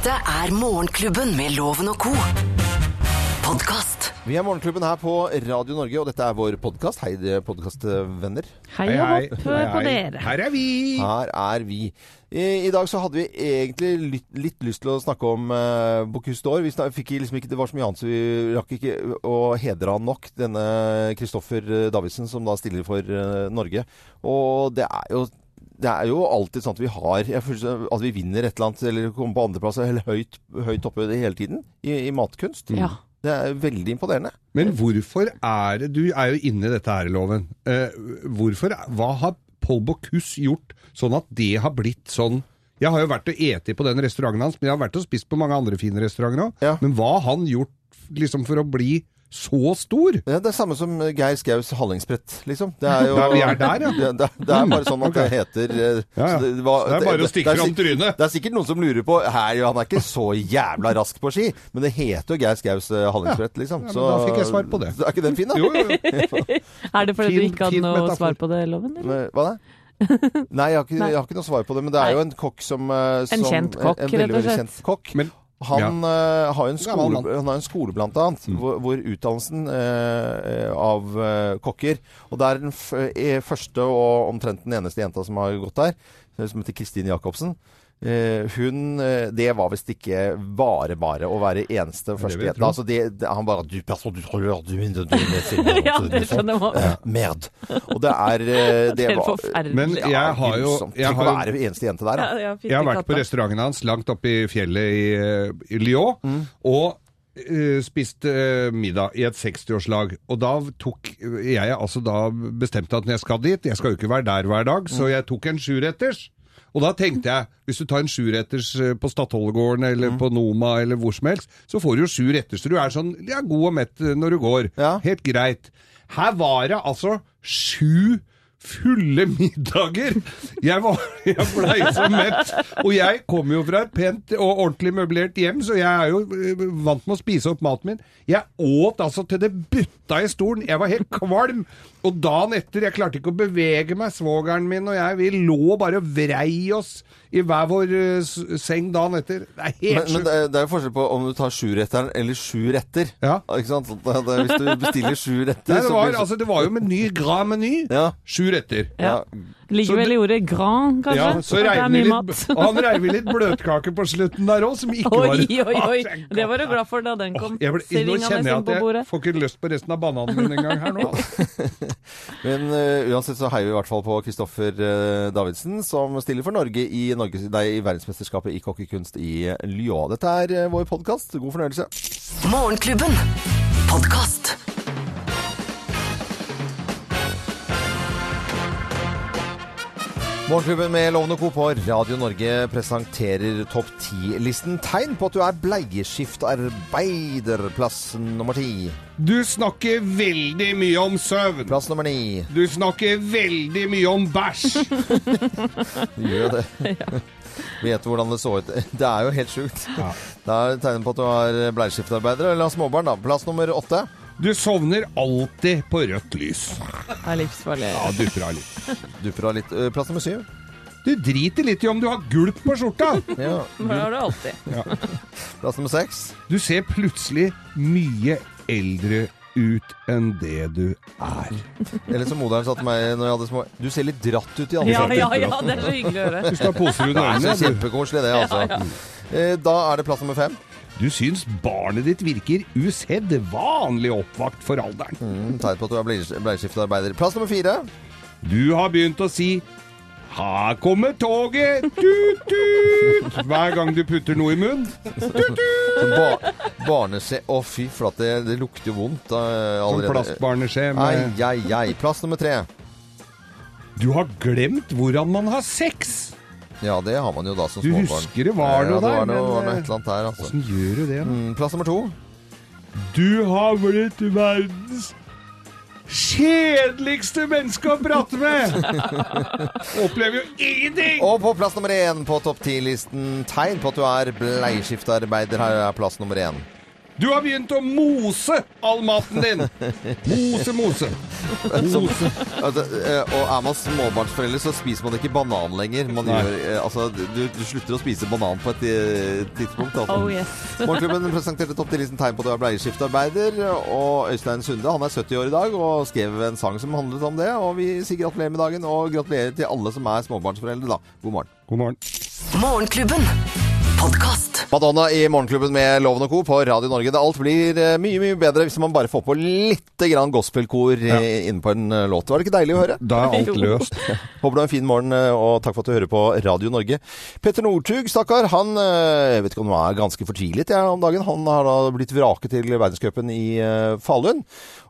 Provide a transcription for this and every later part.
Dette er Morgenklubben med Loven og co. Podkast. Vi er Morgenklubben her på Radio Norge, og dette er vår podkast. Hei, podkastvenner. Hei og hopp på dere. Her er vi! Her er vi. I, I dag så hadde vi egentlig litt, litt lyst til å snakke om uh, Bocuse d'Or. Vi fikk liksom ikke, Det var så mye annet, så vi rakk ikke å hedre han nok. Denne Kristoffer Davidsen som da stiller for eh, Norge. Og det er jo det er jo alltid sånn at vi har jeg føler At vi vinner et eller annet, eller kommer på andreplass eller høyt, høyt oppe hele tiden i, i matkunst. Ja. Det er veldig imponerende. Men hvorfor er det Du er jo inne i dette her, Loven. Eh, hvorfor Hva har Paul Bocuse gjort sånn at det har blitt sånn Jeg har jo vært og eti på den restauranten hans, men jeg har vært og spist på mange andre fine restauranter òg. Ja. Men hva har han gjort liksom for å bli så stor? Ja, det er samme som Geir Skaus hallingsbrett, liksom. Det er jo Ja, vi er der, ja. Det, det, det er bare sånn at det heter eh, Ja, ja. så det, var- Så det er bare å stikke fram trynet. Det er sikkert noen som lurer på her, Han er ikke så jævla rask på ski, men det heter jo Geir Skaus eh, hallingsbrett, liksom. Ja, men da fikk jeg svar på det. Er ikke den fin, da? Jo, jo, jo. Er det fordi Fin- du ikke hadde noe metafor. svar på det, Loven? Eller? Hva da? Nei, jeg har, ikke, Nei. jeg har ikke noe svar på det. Men det er jo en kokk som, som En kjent kokk, en, rett og veldig, veldig slett. kjent kokk. Men Han eh, har en skole, han har en skole blant annet, hvor, hvor utdannelsen uh, av uh, kokker. Og det er den eh, første og omtrent den eneste jenta som har gått der, som heter Kristin Jacobsen. Eh, hun eh, Det var visst ikke bare bare å være eneste det første vil. Altså han bare Du person, du tror du du, du, du, Ja, det skjønner jeg. Med. Og det er eh, Det var. Men jeg har jo jeg Tenk har å være eneste jente der, da. Ja, ja, Jeg har vært på restauranten hans langt oppe i fjellet i, eh, i Lyon, og eh, spiste eh, middag i et 60-årslag. Og da tok jeg altså da bestemte at når jeg skal dit, jeg skal jo ikke være der hver dag, så jeg tok en sjuretters. Og da tenkte jeg, hvis du tar en sjuretters eh, på Stadholdegården eller på Noma eller hvor som helst, så får du jo sju retter, så du er sånn ja, god og mett eh, når du går. Ja. Helt greit. Her var det altså sju fulle middager. Jeg, var, jeg blei så mett. Og jeg kommer jo fra et pent og ordentlig møblert hjem, så jeg er jo eh, vant med å spise opp maten min. Jeg åt altså til det butta i stolen. Jeg var helt kvalm. Og dagen etter, jeg klarte ikke å bevege meg, svogeren min og jeg, vi lå bare og vrei oss i hver vår eh, seng dagen etter. Det er helt Men, men det, er, det er jo forskjell på om du tar sjuretteren eller sju retter. Ja. Ikke sant? Det, det, hvis du bestiller sju retter Nei, det, så var, blir det- altså, det var jo meny, grand meny. Ja. Sju retter. Ja. Ligger vel i ordet grand, kanskje? Ja, så reiv er litt, mat. og han reiv i litt bløtkake på slutten der òg, som ikke var Oi, oi, oi! Det var du glad for da den kom. jeg ble, Nå kjenner jeg at jeg bordet. får ikke lyst på resten av bananen min engang her nå. Men uh, uansett så heier vi i hvert fall på Kristoffer uh, Davidsen, som stiller for Norge i, Norges, nei, i verdensmesterskapet i kokkekunst i Lyon. Dette er uh, vår podkast. God fornøyelse. Morgenklubben. Podkast. Morgenklubben med Lovende Co. på Radio Norge presenterer topp ti-listen. Tegn på at du er bleieskiftarbeider Plass nummer ti. Du snakker veldig mye om søvn. Plass nummer ni. Du snakker veldig mye om bæsj. Du gjør det. Vet hvordan det så ut. Det er jo helt sjukt. Ja. Det er tegn på at du er bleieskiftarbeider eller har småbarn. da. Plass nummer åtte. Du sovner alltid på rødt lys. Det er livsfarlig. Ja, dupper av litt. Dupper av litt. Eh, Plass nummer syv. Du driter litt i om du har gulp på skjorta. Ja. Det har du alltid. Plass nummer seks. Du ser plutselig mye eldre ut enn det du er. Eller som moderen sa til meg når jeg hadde små Du ser litt dratt ut i Ja, ansiktet. ja, ja, det er så hyggelig å høre. Du skal ha poser Det under er så øynene. du. kjempekoselig, det, altså. Eh, Da er det plass nummer fem. Du syns barnet ditt virker usedvanlig oppvakt for alderen. Mm, Tegn på at du er bleie- bleieskiftearbeider. Plass nummer fire. Du har begynt å si 'Her kommer toget!' Tut, tut, hver gang du putter noe i munnen. Ba barneskje Å, fy flate, det, det lukter vondt uh, Som plastbarneskje. Med... Ai, ai, ai. Plass nummer tre. Du har glemt hvordan man har sex! Ja, det har man jo da som småbarn. Du husker det var noe ja, der, men, var noe eh, et eller annet der, altså. Gjør du det? Mm, plass nummer to. Du har blitt verdens kjedeligste menneske å prate med! Opplever jo ingenting! Og på plass nummer én på topp ti-listen tegn på at du er bleieskiftearbeider. Her er plass nummer én. Du har begynt å mose all maten din! Mose, mose. Mose. Altså, eh, og er man småbarnsforeldre, så spiser man ikke banan lenger. Man gjør, eh, altså, du, du slutter å spise banan på et eh, tidspunkt. Altså. Oh yes. Morgenklubben presenterte topp 10-listen tegn på at du er bleieskiftearbeider. Og Øystein Sunde han er 70 år i dag og skrev en sang som handlet om det. Og vi sier gratulerer med dagen, og gratulerer til alle som er småbarnsforeldre, da. God morgen. God morgen. Morgenklubben. Podkast. Madonna i Morgenklubben med Loven og Co. på Radio Norge. Det alt blir eh, mye mye bedre hvis man bare får på litt gospelkor ja. inne på en eh, låt. Var det ikke deilig å høre? Da er alt løst. Håper du har en fin morgen, eh, og takk for at du hører på Radio Norge. Petter Northug, stakkar, han eh, jeg vet ikke om han er ganske fortvilet ja, om dagen. Han har da blitt vraket til verdenscupen i eh, Falun.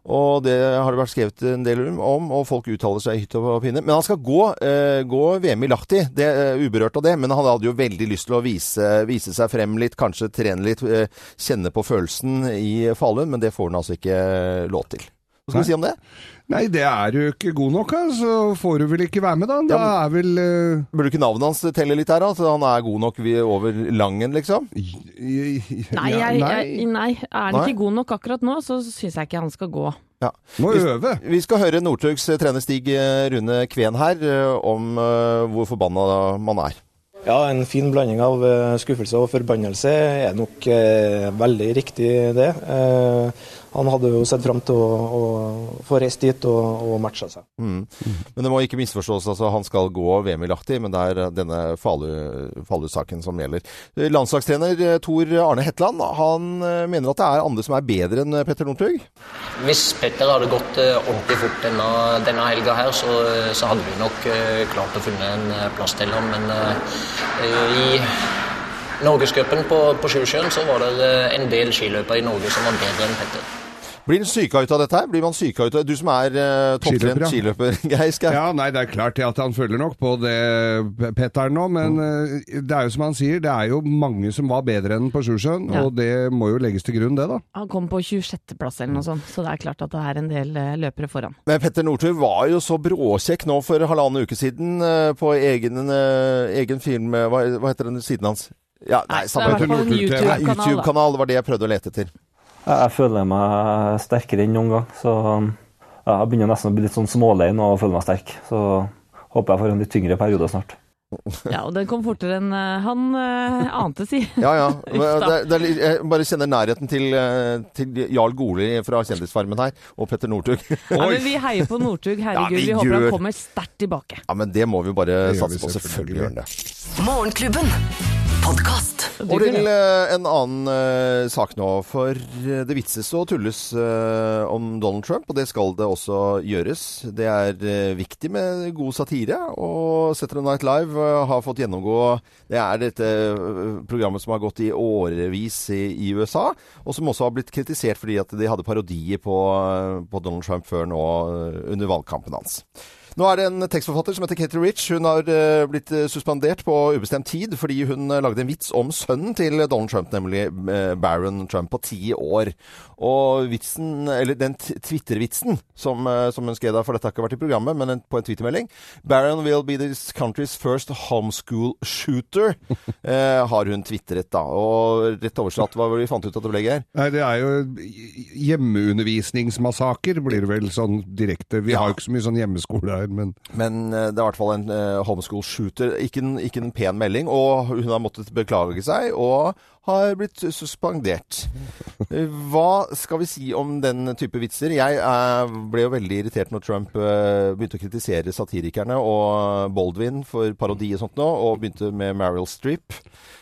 Og det har det vært skrevet en del om, og folk uttaler seg i hytt og pinne. Men han skal gå, eh, gå VM i Lahti, det er uberørt av det. Men han hadde jo veldig lyst til å vise, vise seg frem litt, kanskje trene litt, eh, kjenne på følelsen i Falun. Men det får han altså ikke lov til. Hva skal Nei. du si om det? Nei, det er jo ikke god nok, så får du vel ikke være med, da. Da Ja, er vel uh... Burde ikke navnet hans telle litt her, da? Så han er god nok over Langen, liksom? Nei, ja, jeg, nei. jeg, nei, er han ikke god nok akkurat nå, så syns jeg ikke han skal gå. Må øve. Vi skal høre Northugs trener Stig eh, Rune Kveen her eh, om uh, hvor forbanna man er. Ja, en fin blanding av skuffelse og forbannelse er nok eh, veldig riktig det. Eh, han hadde jo sett fram til å, å få reist dit og, og matcha seg. Mm. Men det må ikke misforstås. altså Han skal gå VM i Lahti, men det er eh, denne Falu- Falu-saken som gjelder. Landslagstrener eh, Tor Arne Hetland han eh, mener at det er andre som er bedre enn Petter Northug. Hvis Petter hadde gått ordentlig fort denne, denne helga her, så, så hadde vi nok klart å finne en plass til ham. Men i Norgescupen på, på Sjusjøen så var det en del skiløpere i Norge som var bedre enn Petter. Blir han syka ut av dette her? Blir man syka ut av Du som er uh, topptrent Skiløper, Geir Skau. Ja, nei, det er klart at han følger nok på det, Petter nå, men mm. det er jo som han sier, det er jo mange som var bedre enn på Sjusjøen, Ja. og det må jo legges til grunn, det da. Han kom på 26.-plass eller noe sånt, så det er klart at det er en del eh, løpere foran. Men Petter Northug var jo så bråkjekk nå for halvannen uke siden på egen, egen film hva, hva heter den siden hans? Ja, nei, Nei, samme er YouTube-kanal. YouTube-kanal, det var det jeg prøvde å lete etter. Jeg føler meg sterkere enn noen gang. Så ja, jeg begynner nesten å bli litt sånn smålein og føle meg sterk. Så håper jeg får en litt tyngre periode snart. Ja, og den kom fortere enn eh, han uh, ante, si. Ja, ja. Da. Det, det, er jeg bare kjenner nærheten til, eh, til Jarl Goli fra Kjendisfarmen her, og Petter Northug. Ja, men vi heier på Northug, herregud. Ja, vi vi håper gjør. han kommer sterkt tilbake. Ja, men det må vi bare satse på. selvfølgelig. Selvfølgelig gjør han det. Morgenklubben. Podkast. Og til eh, en annen eh, sak nå, for eh, det vitses og tulles eh, om Donald Trump, og det skal det også gjøres. Det er eh, viktig med god satire, og Saturday Night Live har fått gjennomgå Det er dette programmet som har gått i årevis i, i USA, og som også har blitt kritisert fordi at de hadde parodier på, på Donald Trump før nå under valgkampen hans. Nå er det en tekstforfatter som heter Katie Rich. Hun har eh, blitt eh, suspendert på ubestemt tid fordi hun eh, lagde en vits om sønnen til Donald Trump, nemlig Baron Trump, på ti år. Og vitsen, eller den Twitter-vitsen som, som hun skrev da, for dette har ikke vært i programmet, men på en Twitter-melding Baron will be this country's first homeschool shooter, eh, har hun tvitret, da. Og rett oversatt, hva var det vi fant ut at det ble, Geir? Nei, det er jo hjemmeundervisningsmassaker, blir det vel sånn direkte. Vi Ja. har jo ikke så mye sånn hjemmeskole her, men Men eh, det er i hvert fall en uh, homeschool shooter. Ikke en, ikke en pen melding. Og hun har måttet beklage seg og har blitt suspendert. Eh, Hva skal vi si om den type vitser? Jeg eh, ble jo veldig irritert når Trump eh, begynte å kritisere satirikerne og Baldwin for parodi og sånt nå, og begynte med Meryl Streep.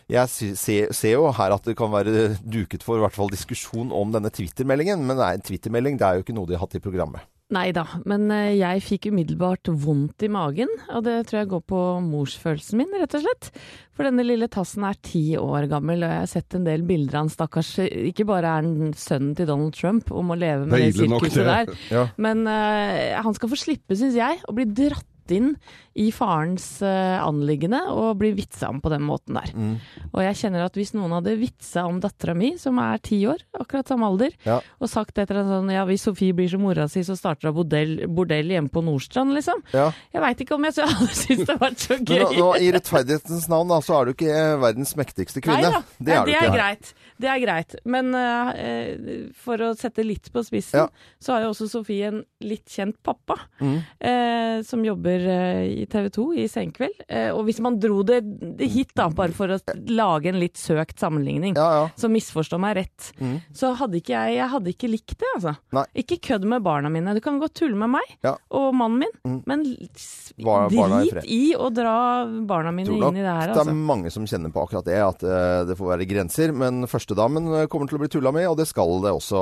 Jeg ser, ser jo her at det kan være duket for i hvert fall diskusjon om denne Twitter-meldingen, men nei, en Twitter-melding det er jo ikke noe de har hatt i programmet. Nei da, men eh, jeg fikk umiddelbart vondt i magen, og det tror jeg går på morsfølelsen min, rett og slett. For denne lille tassen er ti år gammel, og jeg har sett en del bilder av han stakkars Ikke bare er han sønnen til Donald Trump og må leve med Det det sirkuset der, Ja. men uh, han skal få slippe, syns jeg, å bli dratt inn i farens uh, anliggende og blir vitsa om på den måten der. Mm. Og jeg kjenner at hvis noen hadde vitsa om dattera mi, som er ti år, akkurat samme alder, Ja. og sagt etter en sånn ja, hvis Sofie blir som mora si, så starter hun bordell, bordell hjemme på Nordstrand, liksom. Ja. Jeg veit ikke om jeg så- hadde syntes det var så gøy. nå, nå, i rettferdighetens navn da, så er du ikke verdens mektigste kvinne. Nei Det er Nei, det er greit. Det er greit. Men uh, for å sette litt på spissen, Ja. så har jo også Sofie en litt kjent pappa, Mm. uh, som jobber eh, i TV 2 i Senkveld. Eh, og hvis man dro det, hit, da, bare for å lage en litt søkt sammenligning, Ja, ja. så misforstå meg rett, Mm. så hadde ikke jeg Jeg hadde ikke likt det, altså. Nei. Ikke kødd med barna mine. Du kan godt tulle med meg Ja. og mannen min, Mm. men drit i i å dra barna mine tror inn i det her, det er altså. mange som kjenner på akkurat det, at eh, det får være grenser. Men førstedamen kommer til å bli tulla med, og det skal det også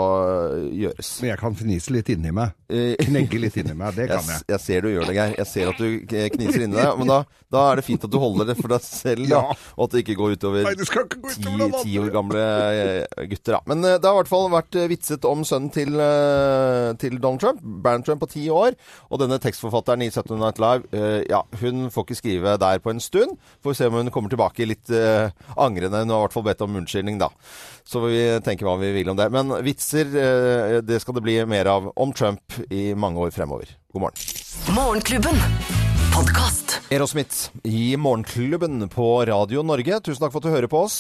gjøres. Men jeg kan fnise litt inni meg. Knegge litt inni meg. Det Jeg, kan jeg. jeg ser du gjør det, Geir. Jeg ser at du kniser inni deg. Men da, da er det fint at du holder det for deg selv, da. Og at det ikke går utover ti, år gamle eh, gutter, da. Men eh, det har i hvert fall vært eh, vitset om sønnen til, til Donald Trump, Barron Trump på ti år. Og denne tekstforfatteren i Saturday Night Live, ja, hun får ikke skrive der på en stund. Får se om hun kommer tilbake litt uh, angrende. Hun har i hvert fall bedt om unnskyldning, da. Så vi tenker hva vi vil om det. Men vitser, det skal det bli mer av om Trump i mange år fremover. God morgen. Morgenklubben. Podkast. Aerosmith i Morgenklubben på Radio Norge. Tusen takk for at du hører på oss.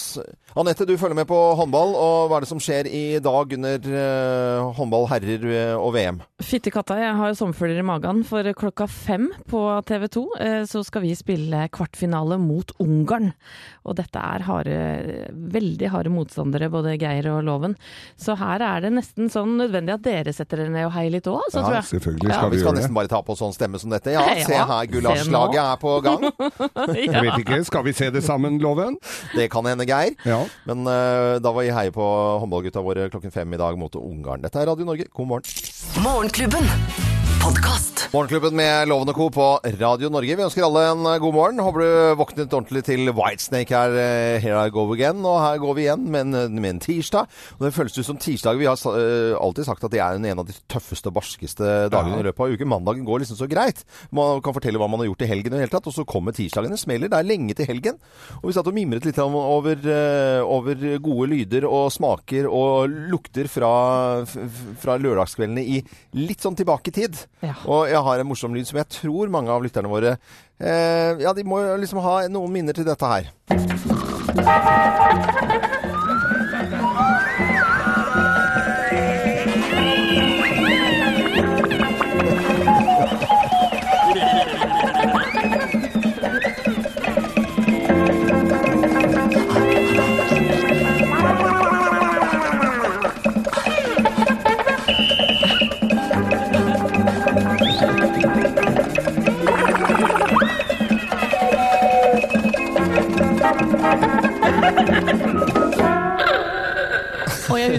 Anette, du følger med på håndball. Og hva er det som skjer i dag under uh, håndball herrer eh, og VM? Fyttekatta, jeg har jo sommerfugler i magen. For klokka fem på TV 2 uh, så skal vi spille kvartfinale mot Ungarn. Og dette er harde, veldig harde motstandere, både Geir og Loven. Så her er det nesten sånn nødvendig at dere setter dere ned og heier litt òg, så Ja, tror jeg. Selvfølgelig Ja. skal Vi vi skal gjøre det. nesten bare ta på sånn stemme som dette. Ja, Ja, se her, Gulasjlaget er på gang. Jeg vet ikke, skal vi se det sammen, Loven? Det kan hende, Geir. Ja. Men uh, da var vi heier på håndballgutta våre klokken fem i dag mot Ungarn. Dette er Radio Norge. God morgen. Morgenklubben. Podkast. Morgenklubben med Loven og Co. på Radio Norge. Vi ønsker alle en eh, god morgen. Håper du våknet ordentlig til Whitesnake her. eh, Here I go again. Og her går vi igjen med en, med en tirsdag. Og det føles ut som tirsdag. Vi har eh, alltid sagt at det er en av de tøffeste og barskeste dagene Ja. i løpet av uken. Mandagen går liksom så greit. Man kan fortelle hva man har gjort i helgen i det hele tatt. Og så kommer tirsdagen. Det smeller. Det er lenge til helgen. Og vi satt og mimret litt om- over, uh, over gode lyder og smaker og lukter fra, fra lørdagskveldene i litt sånn tilbake i tid. Ja. Og jeg har en morsom lyd som jeg tror mange av lytterne våre eh, Ja, de må liksom ha noen minner til dette her.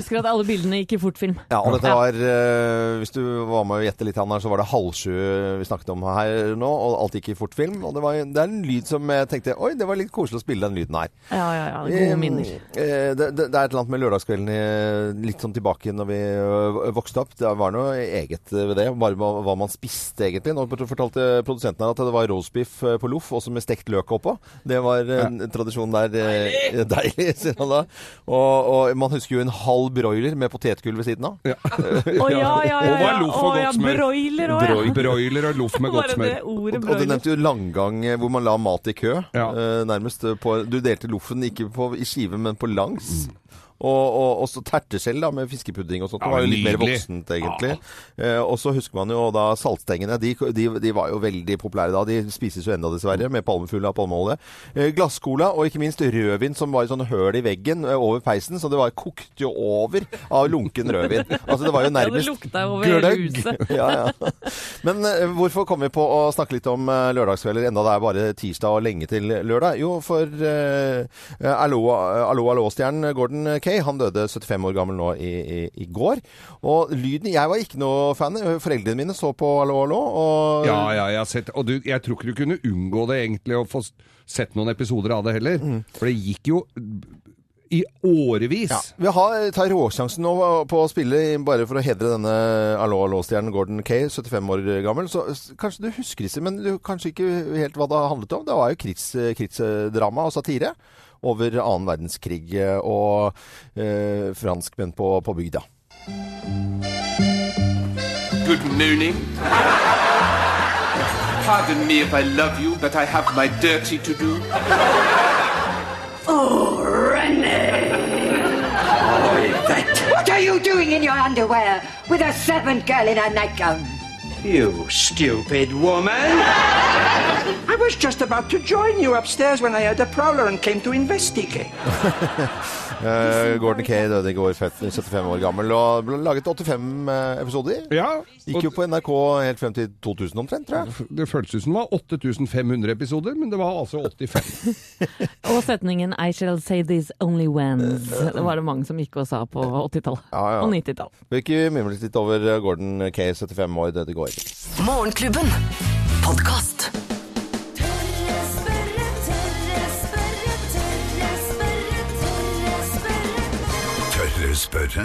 Og husker at alle bildene gikk i fortfilm. Ja, og dette var uh, Hvis du var med og gjette litt, her, så var det halv sju vi snakket om her nå, og alt gikk i fortfilm. Og det, var, det er en lyd som jeg tenkte Oi, det var litt koselig å spille den lyden her. Ja, ja, ja. Gode um, minner. eh, Det, det, det er et eller annet med lørdagskvelden litt sånn tilbake når vi vokste opp. Det var noe eget ved det. Bare hva, hva man spiste, egentlig. Nå fortalte produsenten her at det var roastbiff eh, på loff, også med stekt løk oppå. Det var en tradisjon der. Deilig, Deilig, sier han da. Og, og man husker jo en halv broiler med potetgull ved siden av. Å ja, ja, ja. Og ja. loff og Å, ja, godt smør. broiler òg, ja. Broiler og loff med godt Bare smør. det ordet Og, og du broiler. nevnte jo langgang eh, hvor man la mat i kø. Ja. eh, nærmest eh, på Du delte loffen ikke på, i skive, men på langs. Og, og også terteskjell da, med fiskepudding og sånt. Det var jo litt mer voksent, egentlig. Eh, og så husker man jo da saltstengene. De, de, de var jo veldig populære da. De spises jo enda, dessverre, med palmefull av palmeolje. Eh, Glasscola og ikke minst rødvin som var i sånne høl i veggen eh, over peisen. Så det var kokte jo over av lunken rødvin. Altså det var jo Ja, nærmest over gløgg. ja, ja. Men eh, hvorfor kom vi på å snakke litt om eh, lørdagskvelder enda det er bare tirsdag og lenge til lørdag? Jo, for eh, Allo, Allo Allo-stjernen Gordon Kay, han døde 75 år gammel nå i, i, i går. Og lyden Jeg var ikke noe fan. Foreldrene mine så på Allo Allo. Og Ja, ja, jeg har sett Og du, jeg tror ikke du kunne unngå det egentlig å få sett noen episoder av det heller. Mm. For det gikk jo i årevis. Ja. Vi har, tar råsjansen nå på å spille bare for å hedre denne Allo Allo-stjernen Gordon Kay, 75 år gammel. Så kanskje du husker disse, men du kanskje ikke helt hva det handlet om. Det var jo krigs, krigsdrama og satire over annen verdenskrig eh, og eh, franskmenn på, på bygda. Good morning. Pardon me if I love you, but I have my dirty to do. Oh, René! Oh, Yvette! What are you doing in your underwear with a servant girl in a nightgown? You stupid woman! I was just about to join you upstairs when I heard a prowler and came to investigate. Eh, Gordon Kay døde i går, 75 år gammel, og ble laget 85 eh, episoder. Ja, Gikk jo på NRK helt frem til 2000 omtrent, tror jeg. Det føltes ut som det var 8500 episoder, men det var altså 85. Og setningen 'I shall say this only once'. Det var det mange som gikk og sa på 80-tallet Ja, ja. og 90-tall. Vi ikke mimre litt over eh, Gordon Kay, 75 år, døde i går. Morgenklubben. Podkast. Tørre spørre?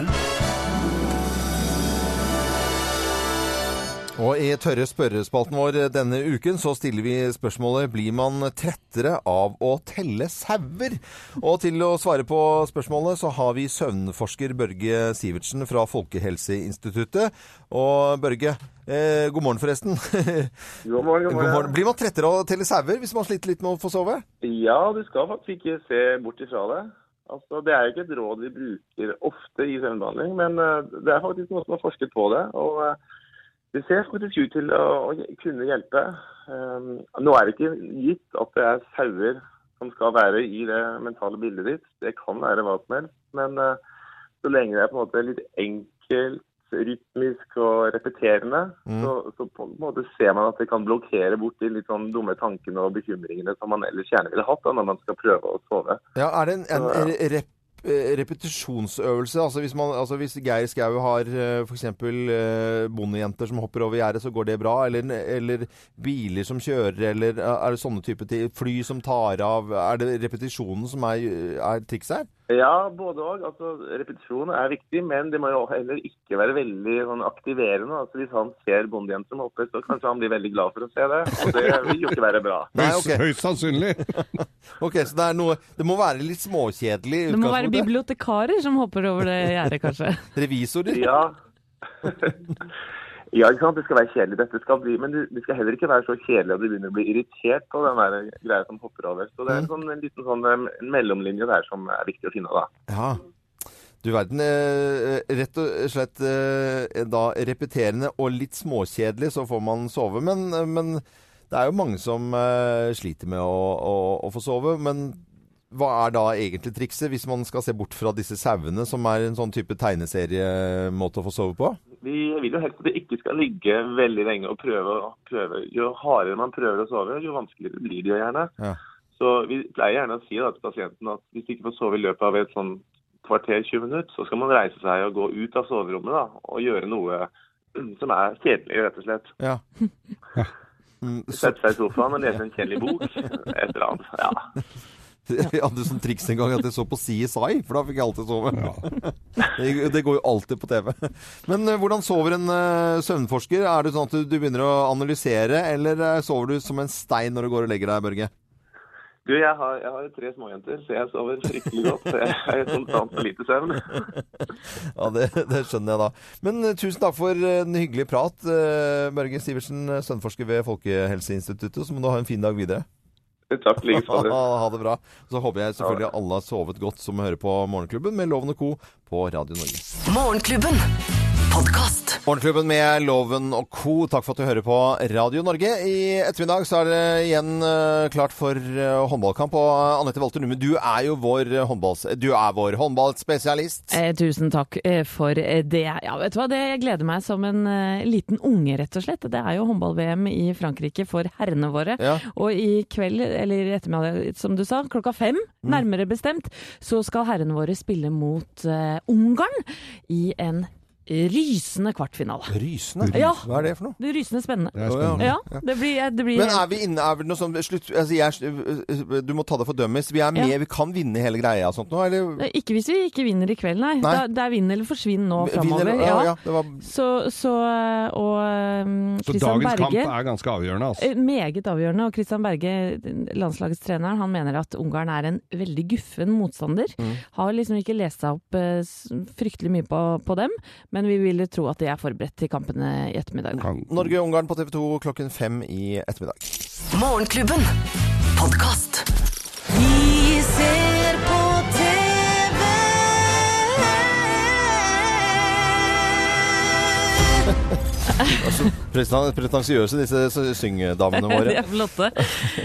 Og i tørre spørrespalten vår denne uken så stiller vi spørsmålet Blir man trettere av å telle sauer? Og til å svare på spørsmålet så har vi søvnforsker Børge Sivertsen fra Folkehelseinstituttet. Og Børge, eh, god morgen forresten. God morgen, god morgen. Blir man trettere av å telle sauer hvis man sliter litt med å få sove? Ja, du skal faktisk ikke se bort ifra det. Altså, det er jo ikke et råd vi bruker ofte i søvnbehandling, men eh, det er faktisk noen som har forsket på det. og eh, det ser faktisk ut til å, å kunne hjelpe. Um, nå er det ikke gitt at det er sauer som skal være i det mentale bildet ditt. Det kan være hva som helst. Men uh, så lenge det er på en måte litt enkelt, rytmisk og repeterende, Mm. så, så på en måte ser man at det kan blokkere bort de litt sånn dumme tankene og bekymringene som man ellers gjerne ville hatt da, når man skal prøve å sove. Ja, Er det en, en Så, ja. rep, eh, repetisjonsøvelse? Altså hvis, man, altså hvis Geir Skau har f.eks. bondejenter som hopper over gjerdet, så går det bra? Eller, eller biler som kjører, eller eh, er det sånne type ting? Fly som tar av? Er det repetisjonen som er, er trikset her? Ja, både òg. Altså, repetisjon er viktig, men det må jo heller ikke være veldig sånn, aktiverende. Altså, hvis han ser bondejenter som hopper, så kanskje han blir veldig glad for å se det. Og det vil jo ikke være bra. Nei, Høyst, høyst sannsynlig. Ok, Så det, er noe, det må være litt småkjedelig? Det må være bibliotekarer som hopper over det gjerdet, kanskje. Revisorer? Ja. ja, ikke sant. Det skal være kjedelig. Dette skal bli, men det skal heller ikke være så kjedelig at du begynner å bli irritert på den der greia som hopper over. Så det er en, sånn, en liten sånn en mellomlinje der som er viktig å finne, da. Ja. Du verden. Eh, rett og slett eh, da repeterende og litt småkjedelig, så får man sove. Men, men det er jo mange som eh, sliter med å, å, å få sove. Men hva er da egentlig trikset, hvis man skal se bort fra disse sauene, som er en sånn type tegneseriemåte å få sove på? Vi vil jo helst at det ikke skal ligge veldig lenge og prøve. og prøve. Jo hardere man prøver å sove, jo vanskeligere blir det gjerne. Ja. Så vi pleier gjerne å si da, til pasienten at hvis de ikke får sove i løpet av et sånn kvarter 20 minutter, så skal man reise seg og gå ut av soverommet da, og gjøre noe som er kjedelig, rett og slett. Ja. Mm, så, Sette seg i sofaen og lese en kjedelig bok. Et eller annet. Ja. jeg hadde sånn triks en gang at jeg så på CSI, for da fikk jeg alltid sove. det, det går jo alltid på TV. Men eh, hvordan sover en eh, søvnforsker? Er det sånn at du, du begynner å analysere, eller eh, sover du som en stein når du går og legger deg, Børge? Du, jeg har, jeg har tre småjenter, så jeg sover fryktelig godt. Så jeg har konstant for lite søvn. Ja, det, det skjønner jeg da. Men tusen takk for en hyggelig prat, Børge Sivertsen, søvnforsker ved Folkehelseinstituttet. Så må du ha en fin dag videre. Takk like ha, måte. ha det bra. Så håper jeg selvfølgelig alle har sovet godt som hører på Morgenklubben med Loven og Co. på Radio Norge. Morgenklubben. Podkast. Morgenklubben med Loven og Co. Takk for at du hører på Radio Norge. I ettermiddag så er det igjen eh, klart for eh, håndballkamp. Og eh, Anette Walter Numme, du er jo vår, håndballs, du er vår håndballspesialist. Eh, tusen takk for det. Ja, vet du hva, det gleder meg som en liten unge, rett og slett. Det er jo håndball-VM i Frankrike for herrene våre. Ja. Og i kveld, eller i ettermiddag, som du sa, klokka fem, Mm. nærmere bestemt, så skal herrene våre spille mot uh, Ungarn i en rysende kvartfinale. Rysende? Ja. Hva er det for noe? Det er rysende spennende. Det er spennende. Ja, Ja. det blir, det blir Men er vi inne er det noe sånn slutt, altså jeg, Du må ta det for dummies. Vi er med, Ja. vi kan vinne hele greia og sånt nå, eller? Eh, Ikke hvis vi ikke vinner i kveld, nei. Nei. Det er vinn eller forsvinn nå framover. eller- ja, ja, var- Så, så og um, Så dagens dagens kamp er ganske avgjørende, altså. Eh, Meget avgjørende. Og Christian Berge, landslagstreneren, han mener at Ungarn er en veldig guffen motstander. Mm. Har liksom ikke lest seg opp eh, fryktelig mye på, på dem, men vi ville tro at de er forberedt til kampene i ettermiddag. Norge-Ungarn på TV 2 klokken fem i ettermiddag. Morgenklubben. Podkast. Vi ser Altså, Pretensiøse disse syngedamene våre. De er flotte.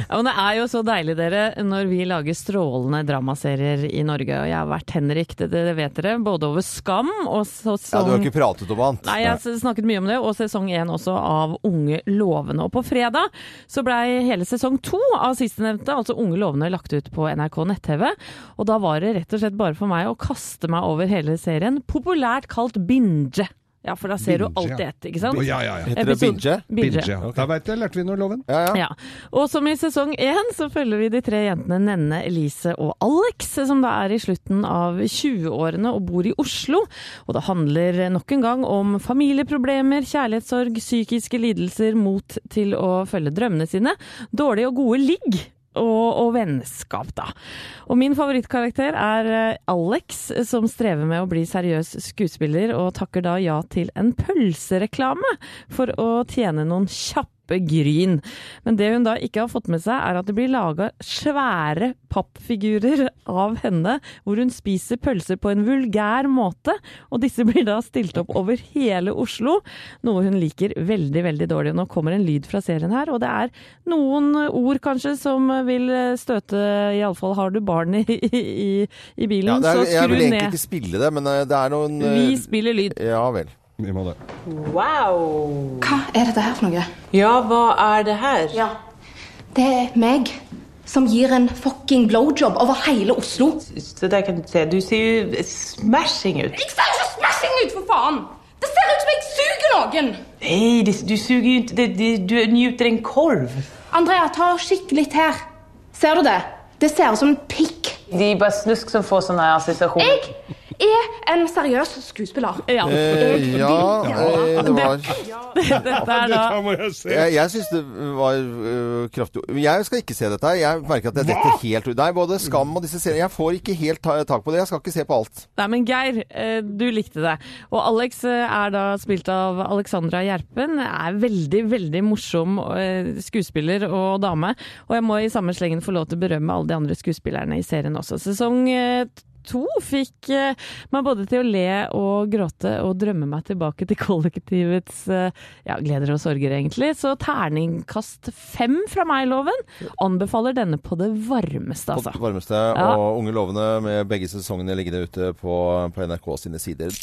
Ja, men det er jo så deilig, dere, når vi lager strålende dramaserier i Norge. Og jeg har vært Henrik, det, det vet dere, både over Skam og Ja, du har ikke pratet om annet. Nei, jeg har snakket mye om det, og sesong én også av Unge lovende. Og på fredag så blei hele sesong to av sistnevnte, altså Unge lovende, lagt ut på NRK nett-TV. Og da var det rett og slett bare for meg å kaste meg over hele serien, populært kalt binge. Ja, for da ser du Binge, du alltid etter, ikke sant? Ja, ja, ja. Heter det binge? binge? Binge. ja. Da veit jeg, lærte vi noe, Loven. Ja, ja. Ja. Og som i sesong én så følger vi de tre jentene Nenne, Elise og Alex, som da er i slutten av 20-årene og bor i Oslo. Og det handler nok en gang om familieproblemer, kjærlighetssorg, psykiske lidelser, mot til å følge drømmene sine, dårlige og gode ligg. Og, og vennskap, da. Og min favorittkarakter er eh, Alex, som strever med å bli seriøs skuespiller, og takker da ja til en pølsereklame for å tjene noen kjappe gryn. Men det hun da ikke har fått med seg, er at det blir laga svære pappfigurer av henne, hvor hun spiser pølser på en vulgær måte. Og disse blir da stilt opp over hele Oslo, noe hun liker veldig, veldig dårlig. Nå kommer en lyd fra serien her, og det er noen ord kanskje som vil støte Iallfall har du barn i, i, i bilen, Ja, er, så jeg vil egentlig ikke spille det, men eh, det er noen Vi spiller lyd. Ja vel. Vi må det. Wow! Hva er dette her for noe? Ja, hva er det her? Ja. Det er meg som gir en fucking blowjob over hele Oslo. Så der kan du se. Du ser jo smashing ut. Jeg ser ikke smashing ut, for faen! Det ser ut som jeg suger noen! Nei, det, du suger jo ikke Du nyter en korv. Andrea, ta kikk litt her. Ser du det? Det ser ut som en pikk. Det er bare snusk som får sånne assosiasjoner. Jeg er en seriøs skuespiller. Eh, ja, eh, det var Dette er da jeg. Jeg, syns det var øh, kraftig Jeg skal ikke se dette. her. Jeg merker at jeg detter helt ut. Nei, både Skam og disse seriene Jeg får ikke helt ta, tak på det. Jeg skal ikke se på alt. Nei, men Geir, eh, du likte det. Og Alex eh, er da spilt av Alexandra Gjerpen. Er veldig, veldig morsom eh, skuespiller og dame. Og jeg må i samme slengen få lov til å berømme alle de andre skuespillerne i serien også. Sesong eh, to fikk eh, meg både til å le og gråte og drømme meg tilbake til kollektivets eh, ja, gleder og sorger, egentlig. Så terningkast fem fra meg, Loven. Anbefaler denne på det varmeste, På altså. det varmeste. Ja. Og Unge lovende med begge sesongene liggende ute på, på NRK sine sider.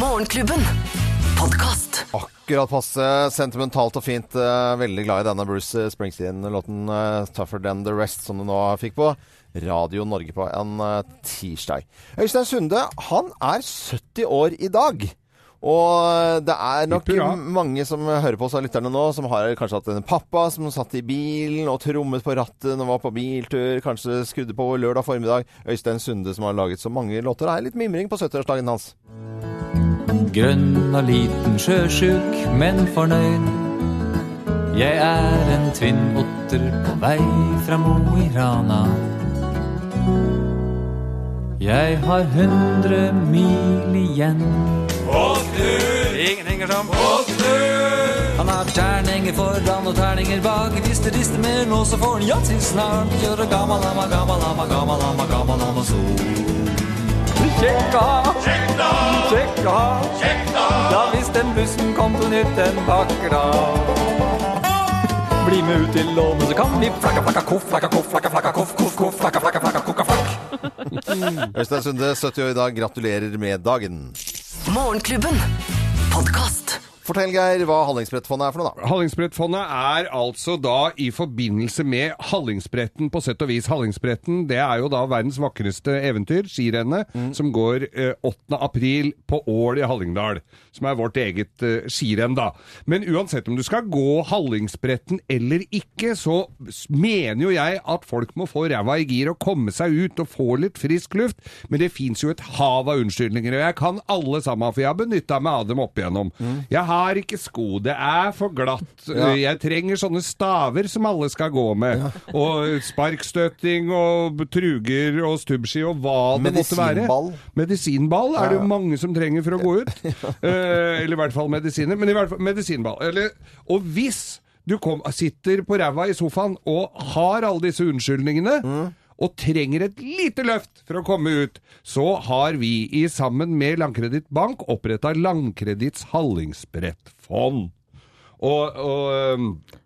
Morgenklubben. Podcast. Akkurat passe sentimentalt og fint. Eh, Veldig glad i denne Bruce Springsteen-låten 'Tougher Than The Rest', som du nå fikk på. Radio Norge på en eh, tirsdag. Øystein Sunde, han er 70 år i dag. Og det er nok mange som hører på oss av lytterne nå, som har kanskje hatt en pappa som satt i bilen og trommet på rattet når han var på biltur, kanskje skrudde på lørdag formiddag. Øystein Sunde som har laget så mange låter. Det er litt mimring på 70-årsdagen hans. Grønn og liten sjøsjuk, men fornøyd. Jeg er en tvinnotter på vei fra Mo i Rana. Jeg har hundre mil igjen. Ingen henger som Han har terninger foran og terninger bak. Hvis det rister mer nå, så får han yatzy snart. Gjøre gammal amma, gammal amma, sol. så. Kjekka, kjekka, kjekka. Ja hvis den bussen kom til nytt en vakker dag. Bli med ut til lånet, så kan vi flakka, flakka, koff, flakka, koff, flakka, flakka, koff, koff, koff, flakka, flakka, flakka. Øystein Sunde, 70 år i dag. Gratulerer med dagen. Morgenklubben. Podkast. Fortell, Geir, hva Hallingsbrettfondet er for noe, da. Hallingsbrettfondet er altså da i forbindelse med Hallingsbretten, på sett og vis. Hallingsbretten det er jo da verdens vakreste eventyr, skirennet, som går eh, 8. april på Ål i Hallingdal. Som er vårt eget eh, skirenn, da. Men uansett om du skal gå Hallingsbretten eller ikke, så mener jo jeg at folk må få ræva i gir og komme seg ut og få litt frisk luft. Men det fins jo et hav av unnskyldninger, og jeg kan alle sammen, for jeg har benytta meg av dem opp igjennom. Jeg har ikke sko, det er for glatt. Ja. Jeg trenger sånne staver som alle skal gå med. Og sparkstøtting og truger og stubbski og hva det måtte være. Medisinball. Medisinball er det jo mange som trenger for å gå ut. Eh, eller i hvert fall medisiner. Men i hvert fall medisinball. Eller, og hvis du kom, sitter på ræva i sofaen og har alle disse unnskyldningene, og trenger et lite løft for å komme ut, så har vi i sammen med Landkreditt Bank oppretta Landkreditts Hallingsbrettfond. Og, og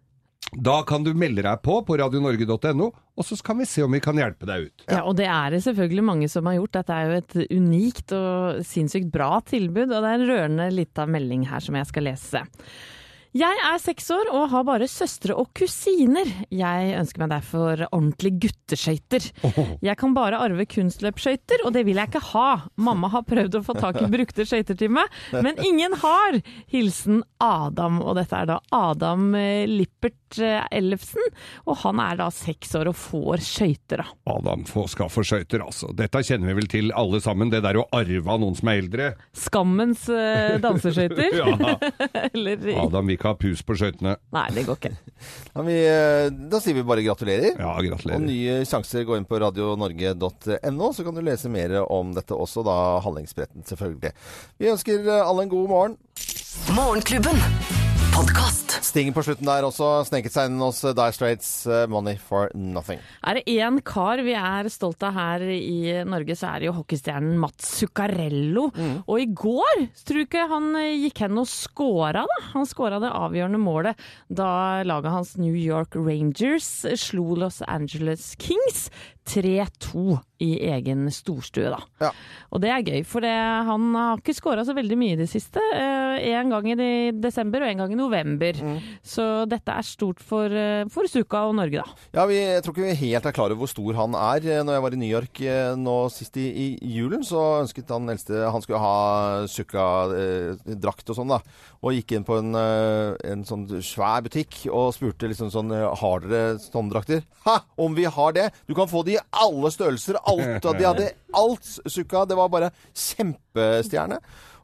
da kan du melde deg på på radionorge.no, og så kan vi se om vi kan hjelpe deg ut. Ja, og det er det selvfølgelig mange som har gjort. Dette er jo et unikt og sinnssykt bra tilbud, og det er en rørende lita melding her som jeg skal lese. Jeg er seks år og har bare søstre og kusiner. Jeg ønsker meg derfor ordentlig gutteskøyter. Jeg kan bare arve kunstløpsskøyter, og det vil jeg ikke ha. Mamma har prøvd å få tak i brukte skøyter til meg, men ingen har. Hilsen Adam, og dette er da Adam eh, Lippert Ellefsen, og han er da seks år og får skøyter, da. Adam får, skal få skøyter, altså. Dette kjenner vi vel til alle sammen, det der å arve av noen som er eldre. Skammens uh, danseskøyter. Ja. Eller Adam vil ikke ha pus på skøytene. Nei, det går ikke. Da, vi, eh, da sier vi bare gratulerer. Ja, gratulerer. Og nye sjanser, gå inn på radionorge.no, så kan du lese mer om dette også, da Hallingsbretten selvfølgelig. Vi ønsker eh, alle en god morgen. Morgenklubben. Podkast. Sting på slutten der også. Sneket seg inn hos Die Straits, eh, 'Money for Nothing'. Er det én kar vi er stolt av her i Norge, så er det jo hockeystjernen Mats Zuccarello. Og i går tror du ikke han eh, gikk hen og scora, da. Han scora det avgjørende målet da laget hans New York Rangers slo Los Angeles Kings 3-2 i egen storstue, da. Og det er gøy, for det, han har ikke scora så veldig mye i det siste. Én gang i desember og én gang i november. Så dette er stort for, eh, for Suka og Norge, da. Ja, vi, Jeg tror ikke vi helt er klar over hvor stor han er. Eh, Når jeg var i New York eh, nå sist i, i julen, så ønsket han eldste Han skulle ha Suka-drakt og sånn, da. Og gikk inn på en, eh, en sånn svær butikk og spurte liksom sånn eh, Har dere sånne drakter? Ha! Om vi har det! Du kan få det i alle størrelser. Alt. De hadde alt Sukka. Det var bare kjempestjerne.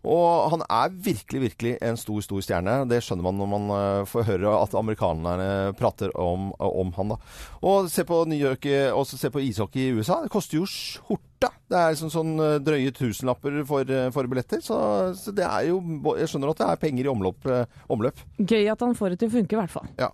Og han er virkelig, virkelig en stor, stor stjerne. Det skjønner man når man eh, får høre at amerikanerne prater om, om han. da. Og se på New York, eh, og se på ishockey i USA. Det koster jo skjorta. Det er liksom sånn eh, drøye tusenlapper for, eh, for billetter. Så, så det er jo Jeg skjønner at det er penger i omløp. eh, omløp. Gøy at han får det til å funke, i hvert fall. Ja.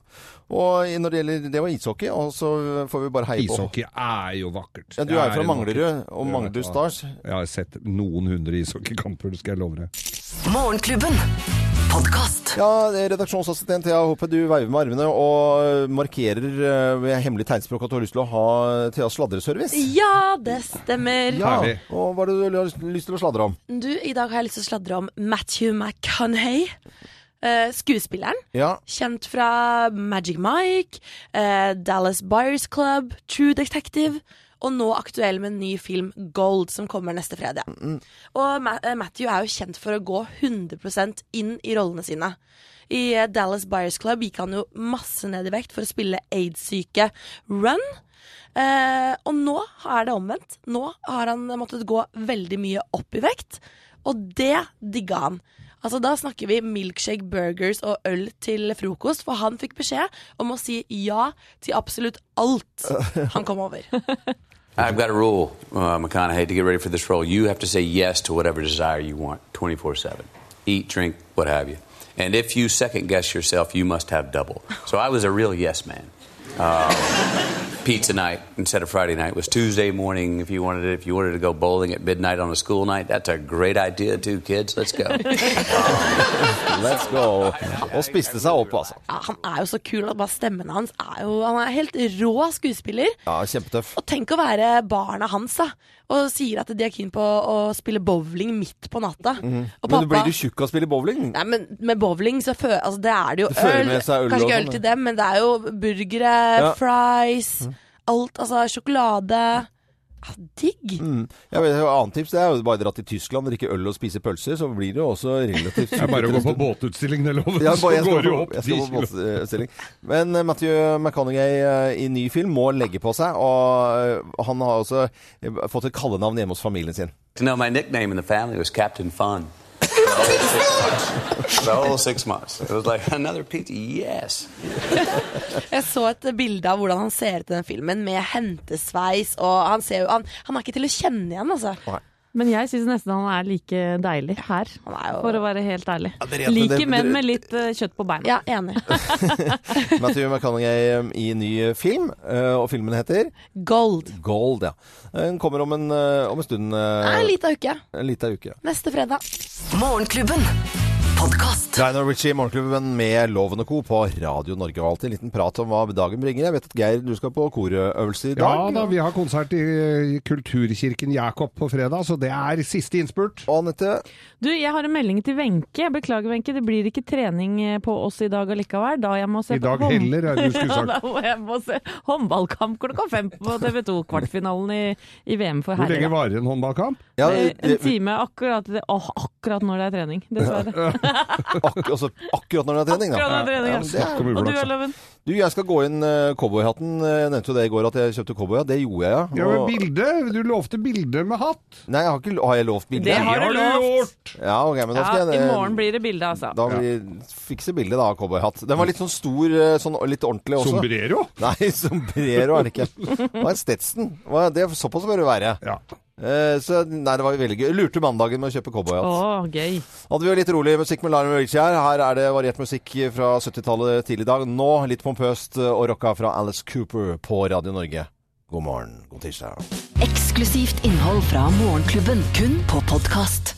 Og når det gjelder Det var ishockey, og så får vi bare heie på. Ishockey er jo vakkert. Ja, du er jo fra Manglerud, og Manglerud. Stars. Jeg har sett noen hundre ishockeykamper, det skal jeg love deg. Morgenklubben. Podkast. Ja, redaksjonsassistent Thea Hoppe, du veiver med armene og markerer eh, ved hemmelig tegnspråk at du har lyst til å ha Theas sladreservice. Ja, det stemmer. Ja, og hva er det du har lyst til å sladre om? Du, I dag har jeg lyst til å sladre om Matthew McConaughey. eh, skuespilleren. Ja. Kjent fra Magic Mike, eh, Dallas Buyers Club, True Detective. Og nå aktuell med en ny film, Gold, som kommer neste fredag. Og eh, Matthew er jo kjent for å gå 100% inn i rollene sine. I eh, Dallas Buyers Club gikk han jo masse ned i vekt for å spille aids-syke Run. Eh, og nå er det omvendt. Nå har han måttet gå veldig mye opp i vekt, og det digga han. Altså Da snakker vi milkshake, burgers og øl til frokost, for han fikk beskjed om å si ja til absolutt alt han kom over. I've got a rule, uh, McConaughey, to get ready for this role. You have to say yes to whatever desire you want 24 7. Eat, drink, what have you. And if you second guess yourself, you must have double. So I was a real yes man. Uh, pizza night instead of Friday night was Tuesday morning. If you wanted it, if you wanted to go bowling at midnight on a school night, that's a great idea too, kids. Let's go. Let's go. Og spiste seg opp, altså. Ja, han er jo så kul, og bare stemmen hans er jo Han er helt rå skuespiller. Ja, kjempetøff. Og tenk å være barna hans, da. Og sier at de er keen på å spille bowling midt på natta. Mhm. Og Men blir du tjukk av å spille bowling? Nei, men med bowling så fø altså, det er det jo Det øl. øl Kanskje ikke sånn, øl til dem, men det er jo burgere, Ja. Mhm. fries, alt. Altså sjokolade. Ja, digg. Mm. Ja, men, annet tips det er jo bare dra til Tyskland, drikke øl og spise pølser, så blir det jo også relativt Det er bare å gå på båtutstilling, det loven. Ja, så bare, jeg, går det opp jeg skal 10 på kilo. Men uh, Matthew McConaughey uh, i ny film må legge på seg, og uh, han har også fått et kallenavn hjemme hos familien sin. You know, my nickname in the family was Captain Fun. Jeg så et bilde av hvordan han ser ut i den filmen, med hentesveis, og han ser jo Han, han er ikke til å kjenne igjen, altså. Men jeg syns nesten han er like deilig her, for å være helt ærlig. Ja, men Liker menn med litt eh, kjøtt på beina. Ja, enig. Matthew McConaughey eh, i ny film, eh, og filmen heter Gold. Gold, ja. Den kommer om en, eh, om en stund. eh, Nei, En liten uke. En liten uke. ja. Neste fredag. Morgenklubben. Podkast. Lionel Richie i Morgenklubben med Loven og Co. på Radio Norge. Og alltid en liten prat om hva dagen bringer. Jeg vet at Geir, du skal på korøvelse i dag. Ja da, vi har konsert i, i Kulturkirken Jakob på fredag, så det er siste innspurt. Og Anette? Du, jeg har en melding til Wenche. Beklager, Wenche. Det blir ikke trening eh, på oss i dag allikevel. Da jeg må se I dag på heller, er det du skulle ja, da må jeg må se håndballkamp klokka fem på TV 2. Kvartfinalen i, i VM for Hvor herrer. lenge varer en håndballkamp? Eh, en time akkurat, åh, akkurat når det er trening, dessverre. Ak altså, akkurat når det er trening, da. Akkurat når det er trening, ja. men er- Og du, jeg skal gå inn uh, cowboyhatten. Eh, Jeg nevnte jo det i går at jeg kjøpte cowboyhatt. Det gjorde jeg, ja. Ja, bilde! Du lovte bilde med hatt. Nei, jeg har, ikke, har jeg lovt bilde? Det har du lovt! Ja, okay, men da Ja, skal jeg I morgen blir det bilde, altså. Da vil vi fikse bilde da, av cowboyhatt. Den var litt sånn stor, eh, sånn litt ordentlig også. Sombrero? Nei, sombrero er det ikke. Det var en Stetson. Det, såpass bør det være. Eh, så nei, det var veldig gøy. Lurte mandagen med å kjøpe cowboyhatt. Å, gøy. Hadde vi jo litt rolig musikk med Lionel Richie her. Her er det variert musikk fra 70-tallet tidlig i dag. Nå litt pompøst og rocka fra Alice Cooper på Radio Norge. God morgen, god tirsdag. Eksklusivt innhold fra Morgenklubben, kun på podkast.